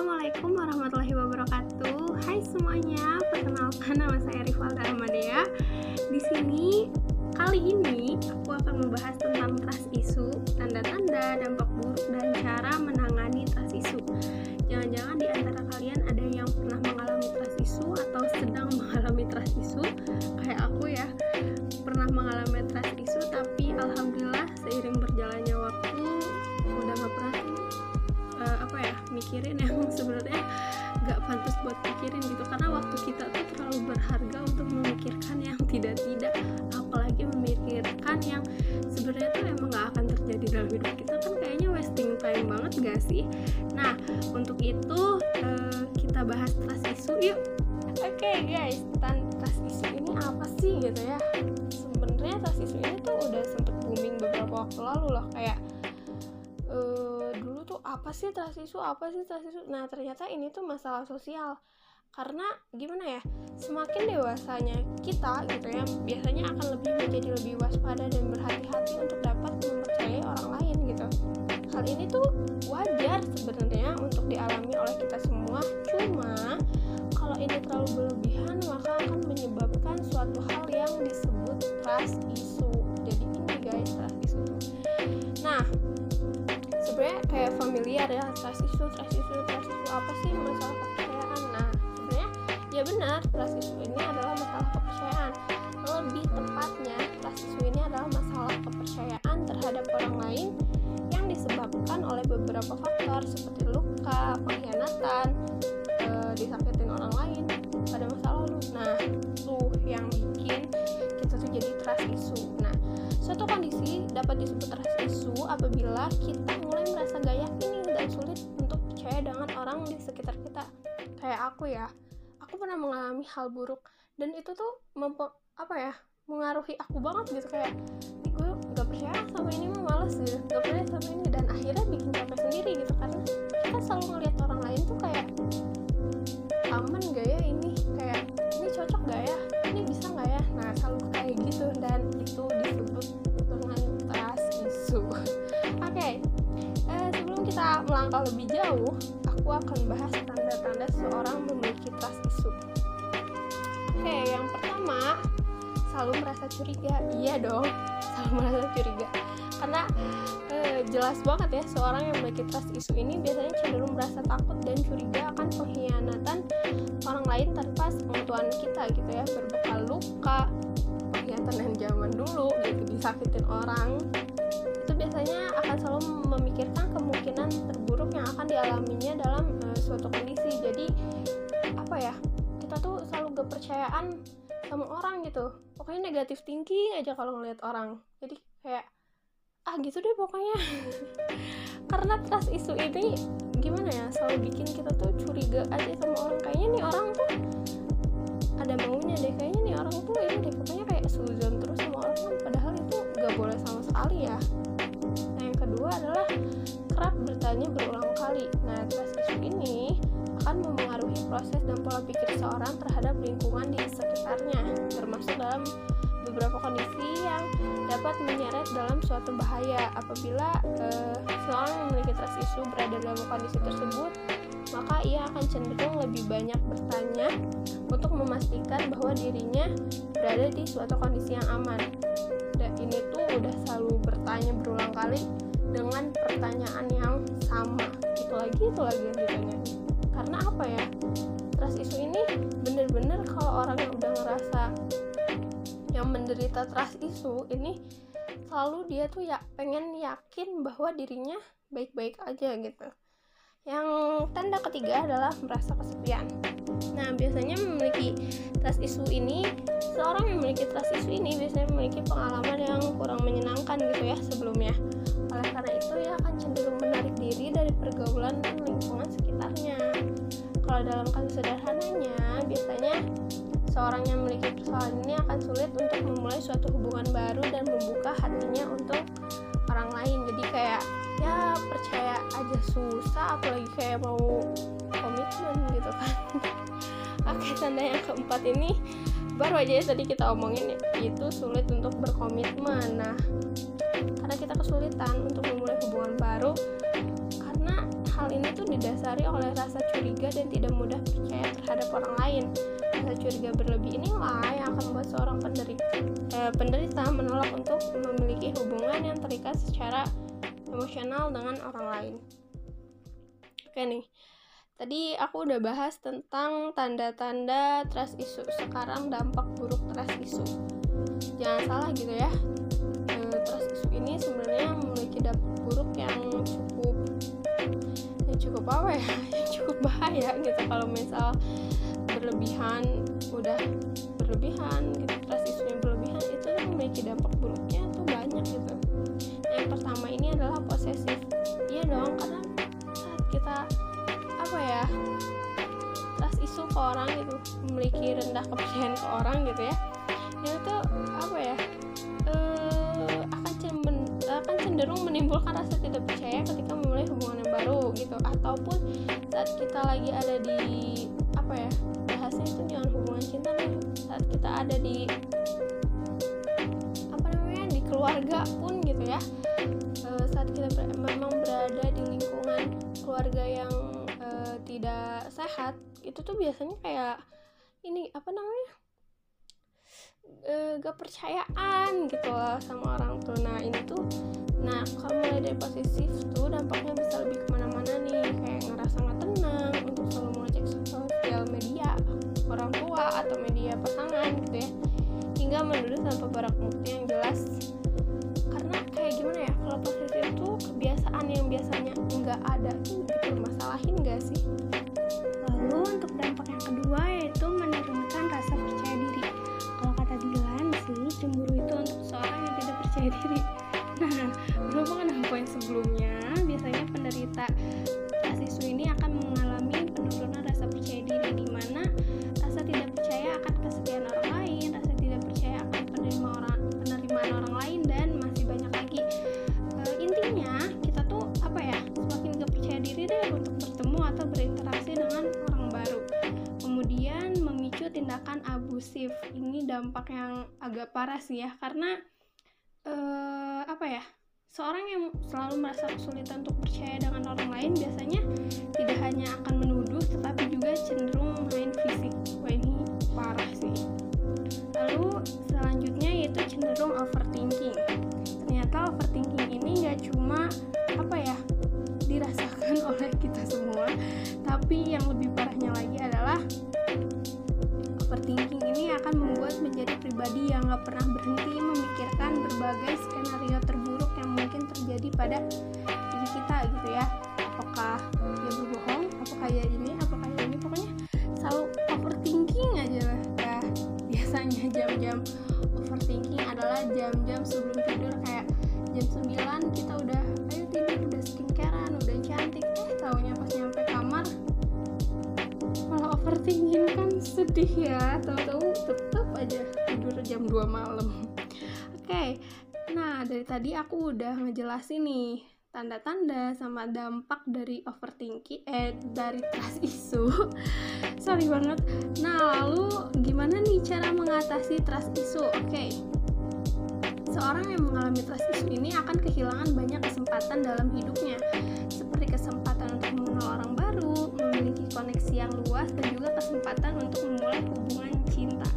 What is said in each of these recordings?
Assalamualaikum warahmatullahi wabarakatuh. Hai semuanya, perkenalkan nama saya Rivalda Amadea. Di sini kali ini aku akan membahas tentang trust isu, tanda-tanda, dampak buruk dan cara menangani trust isu. Jangan-jangan di antara kalian ada yang pernah mengalami trust isu atau sedang mengalami trust isu kayak aku ya. Pernah mengalami trust isu tapi alhamdulillah seiring berjalannya apa ya mikirin yang sebenarnya nggak pantas buat pikirin gitu. Karena waktu kita tuh terlalu berharga untuk memikirkan yang tidak-tidak apalagi memikirkan yang sebenarnya tuh emang nggak akan terjadi dalam hidup kita kan kayaknya wasting time banget gak sih? Nah untuk itu uh, kita bahas trust isu yuk. Oke okay, guys trust isu ini apa sih gitu ya? Sebenarnya trust isu ini tuh udah sempet booming beberapa waktu lalu loh kayak tuh apa sih trust isu apa sih trust isu nah ternyata ini tuh masalah sosial. Karena gimana ya semakin dewasanya kita gitu ya biasanya akan lebih menjadi lebih waspada dan berhati-hati untuk dapat mempercayai orang lain gitu. Hal ini tuh wajar sebenarnya untuk dialami oleh kita semua. Cuma kalau ini terlalu berlebihan maka akan menyebabkan familiar ya trust isu trust isu trust isu apa sih masalah kepercayaan? Nah sebenarnya ya benar trust ini adalah masalah kepercayaan. Lebih tepatnya trust isu ini adalah masalah kepercayaan terhadap orang lain yang disebabkan oleh beberapa faktor seperti Kayak aku ya, aku pernah mengalami hal buruk dan itu tuh mempe, apa ya mengaruhi aku banget gitu kayak gue gak percaya sama ini mah males gitu gak percaya sama ini. Dan akhirnya bikin capek sendiri gitu karena kita selalu ngeliat orang lain tuh kayak aman gak ya ini? Kayak ini cocok gak ya? Ini bisa gak ya? Nah selalu kayak gitu dan itu disebut dengan trust isu oke okay. eh, sebelum kita melangkah lebih jauh aku akan bahas tanda-tanda seseorang memiliki trust isu oke okay, yang pertama selalu merasa curiga. Iya dong selalu merasa curiga. Karena eh, jelas banget ya seorang yang memiliki trust isu ini biasanya cenderung merasa takut dan curiga akan pengkhianatan orang lain tanpa pengetahuan kita gitu ya. Berbekal luka pengkhianatan yang zaman dulu gitu disakitin orang. Itu biasanya akan selalu memikirkan kemungkinan terburuk yang akan dialaminya dalam kondisi jadi apa ya kita tuh selalu gak percayaan sama orang gitu. Pokoknya negatif thinking aja kalau ngeliat orang. Jadi kayak ah gitu deh pokoknya. Karena trust isu ini gimana ya selalu bikin kita tuh curiga aja sama orang. Kayaknya nih orang tuh ada maunya deh. Kayaknya nih orang tuh ini deh. Pokoknya kayak suzon terus sama orang kan padahal itu gak boleh sama sekali ya. Nah yang kedua adalah pola pikir seorang terhadap lingkungan di sekitarnya termasuk dalam beberapa kondisi yang dapat menyeret dalam suatu bahaya. Apabila uh, seorang memiliki trust isu berada dalam kondisi tersebut maka ia akan cenderung lebih banyak bertanya untuk memastikan bahwa dirinya berada di suatu kondisi yang aman. Dan ini tuh udah selalu bertanya berulang kali dengan pertanyaan yang sama. Itu lagi itu lagi yang ditanya. Karena apa ya trust isu ini bener-bener kalau orang yang udah ngerasa yang menderita trust isu ini selalu dia tuh ya pengen yakin bahwa dirinya baik-baik aja gitu. Yang tanda ketiga adalah merasa kesepian. Nah biasanya memiliki trust isu ini seorang yang memiliki trust isu ini biasanya memiliki pengalaman yang kurang menyenangkan gitu ya sebelumnya. Oleh karena itu ya akan cenderung menarik diri dari pergaulan dan lingkungan sekitarnya kalau dalam kasus sederhananya biasanya seorang yang memiliki persoalan ini akan sulit untuk memulai suatu hubungan baru dan membuka hatinya untuk orang lain. Jadi kayak ya percaya aja susah apalagi kayak mau komitmen gitu kan. Oke tanda yang keempat ini baru aja ya tadi kita omongin itu sulit untuk berkomitmen. Nah karena kita kesulitan untuk memulai hubungan baru hal ini tuh didasari oleh rasa curiga dan tidak mudah percaya terhadap orang lain. Rasa curiga berlebih inilah yang akan membuat seorang penderita, eh, penderita menolak untuk memiliki hubungan yang terikat secara emosional dengan orang lain. Oke nih, tadi aku udah bahas tentang tanda-tanda trust issue. Sekarang dampak buruk trust issue. Jangan salah gitu ya, e, trust issue ini sebenarnya cukup apa ya, yang cukup bahaya gitu kalau misal berlebihan, udah berlebihan gitu trust issue yang berlebihan itu memiliki dampak buruknya tuh banyak gitu. Yang pertama ini adalah posesif. Iya dong, karena saat kita apa ya trust isu ke orang gitu memiliki rendah kepercayaan ke orang gitu ya itu apa ya cenderung menimbulkan rasa tidak percaya ketika memulai hubungan yang baru gitu. Ataupun saat kita lagi ada di apa ya bahasanya itu jangan hubungan cinta nih saat kita ada di apa namanya di keluarga pun gitu ya. Uh, saat kita ber memang berada di lingkungan keluarga yang uh, tidak sehat itu tuh biasanya kayak ini apa namanya uh, gak percayaan gitu loh sama orang tua. Nah ini tuh nah kalau mulai dari positif tuh dampaknya bisa lebih ke mana-mana nih kayak ngerasa nggak tenang untuk selalu mengecek sosial media orang tua atau media pasangan gitu ya. Hingga menuduh tanpa barang bukti yang jelas. Karena kayak gimana ya kalau positif itu kebiasaan yang biasanya nggak ada tuh dipermasalahin gak sih? Lalu untuk dampak yang kedua yaitu menurunkan rasa percaya diri. Kalau kata Dilan sih cemburu itu untuk seorang yang tidak percaya diri nah berhubungan dengan poin sebelumnya biasanya penderita issue ini akan mengalami penurunan rasa percaya diri di mana rasa tidak percaya akan kesetiaan orang lain rasa tidak percaya akan penerima orang penerimaan orang lain dan masih banyak lagi. E, intinya kita tuh apa ya semakin gak percaya diri deh untuk bertemu atau berinteraksi dengan orang baru. Kemudian memicu tindakan abusif. Ini dampak yang agak parah sih ya karena uh, apa ya seorang yang selalu merasa kesulitan untuk percaya dengan orang lain biasanya tidak hanya akan menuduh tetapi juga cenderung main fisik. Wah ini parah sih. Lalu selanjutnya yaitu cenderung overthinking. Ternyata overthinking ini gak cuma apa ya dirasakan oleh kita semua tapi yang lebih parahnya lagi adalah overthinking ini akan membuat menjadi pribadi yang gak pernah berhenti memikirkan berbagai skenario terburuk yang mungkin terjadi pada diri kita gitu ya. Apakah dia berbohong apakah dia ini apakah dia ini pokoknya selalu overthinking aja lah. Ya biasanya jam-jam overthinking adalah jam-jam sebelum tidur kayak jam 9 malah overthinking kan sedih ya tahu-tahu tetap aja tidur jam 2 malam oke okay. nah dari tadi aku udah ngejelasin nih tanda-tanda sama dampak dari overthinking eh dari trust issue sorry banget nah lalu gimana nih cara mengatasi trust issue oke okay. seorang yang mengalami trust issue ini akan kehilangan banyak kesempatan dalam hidupnya koneksi yang luas dan juga kesempatan untuk memulai hubungan cinta.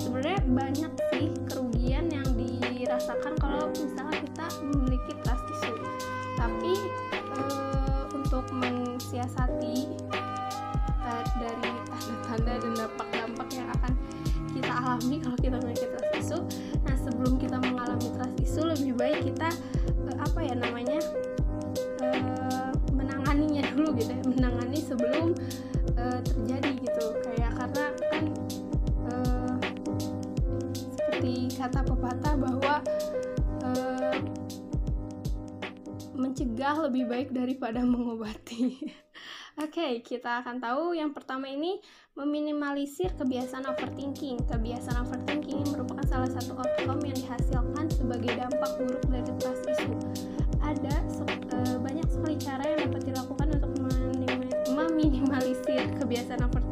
Sebenarnya banyak sih kerugian yang dirasakan kalau misalnya kita memiliki trust issue. Tapi uh, untuk mensiasati uh, dari tanda-tanda dan dampak-dampak yang akan kita alami kalau kita seperti kata pepatah bahwa uh, mencegah lebih baik daripada mengobati. Oke, okay, kita akan tahu yang pertama ini meminimalisir kebiasaan overthinking. Kebiasaan overthinking merupakan salah satu outcome yang dihasilkan sebagai dampak buruk dari trust issue. Ada e, banyak sekali cara yang dapat dilakukan untuk meminimalisir kebiasaan overthinking.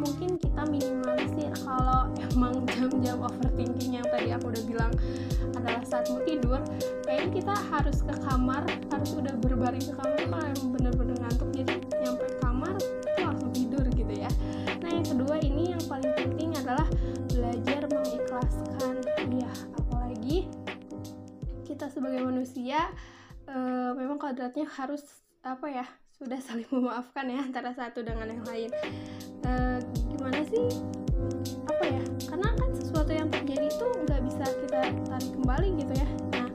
Mungkin kita minimalisir kalau emang jam-jam overthinking yang tadi aku udah bilang adalah saat mau tidur kayaknya kita harus ke kamar harus udah berbaring ke kamar kalau emang bener-bener ngantuk. Jadi nyampe kamar itu langsung tidur gitu ya. Nah yang kedua ini yang paling penting adalah belajar mengikhlaskan. Ya apalagi kita sebagai manusia uh, memang kodratnya harus apa ya sudah saling memaafkan ya antara satu dengan yang lain. E, gimana sih? Apa ya? Karena kan sesuatu yang terjadi itu nggak bisa kita tarik kembali gitu ya. Nah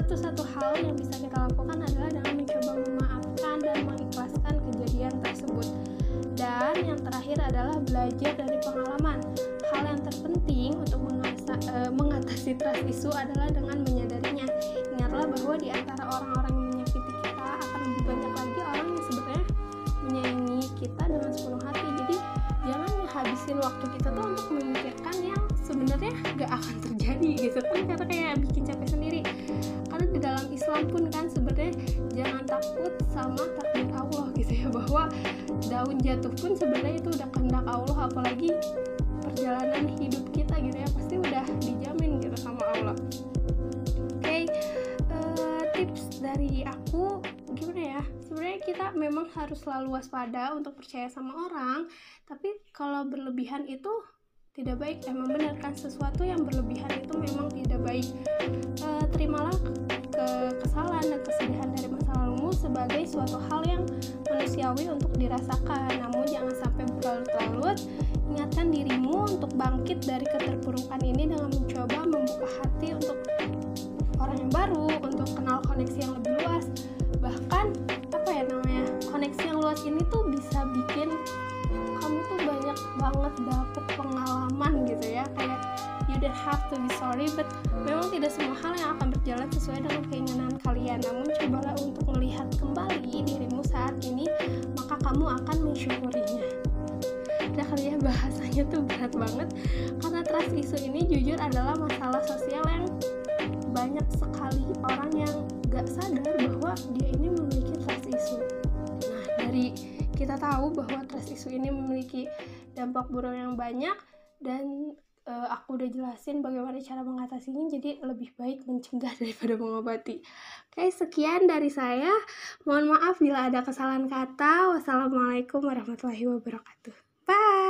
satu-satu hal yang bisa kita lakukan adalah dengan mencoba memaafkan dan mengikhlaskan kejadian tersebut. Dan yang terakhir adalah belajar dari pengalaman. Hal yang terpenting untuk mengasa, e, mengatasi trust isu adalah dengan menyadarinya. Ingatlah bahwa di antara orang-orang habisin waktu kita tuh untuk memikirkan yang sebenarnya gak akan terjadi gitu. Kan karena kayak bikin capek sendiri. Karena di dalam Islam pun kan sebenarnya jangan takut sama takdir Allah gitu ya bahwa daun jatuh pun sebenarnya itu udah kehendak Allah apalagi perjalanan hidup kita gitu ya pasti udah dijamin gitu sama Allah. Oke okay, uh, eh, tips dari aku gimana ya sebenarnya kita memang harus selalu waspada untuk percaya sama orang tapi kalau berlebihan itu tidak baik. Emang benar kan sesuatu yang berlebihan itu memang tidak baik. E, terimalah ke kesalahan dan kesedihan dari masa lalumu sebagai suatu hal yang manusiawi untuk dirasakan. Namun jangan sampai berlarut-larut. Ingatkan dirimu untuk bangkit dari keterpurukan ini dengan mencoba membuka hati untuk orang yang baru untuk kenal koneksi yang lebih luas. Bahkan luas ini tuh bisa bikin kamu tuh banyak banget dapet pengalaman gitu ya. Kayak you don't have to be sorry but memang tidak semua hal yang akan berjalan sesuai dengan keinginan kalian. Namun cobalah untuk melihat kembali dirimu saat ini maka kamu akan mensyukurinya. Udah kali ya bahasanya tuh berat banget. Karena trust isu ini jujur adalah masalah sosial yang banyak sekali orang yang gak sadar bahwa dia ini memiliki nah dari kita tahu bahwa trust isu ini memiliki dampak buruk yang banyak dan uh, aku udah jelasin bagaimana cara mengatasinya jadi lebih baik mencegah daripada mengobati. Oke sekian dari saya. Mohon maaf bila ada kesalahan kata. Wassalamualaikum warahmatullahi wabarakatuh. Bye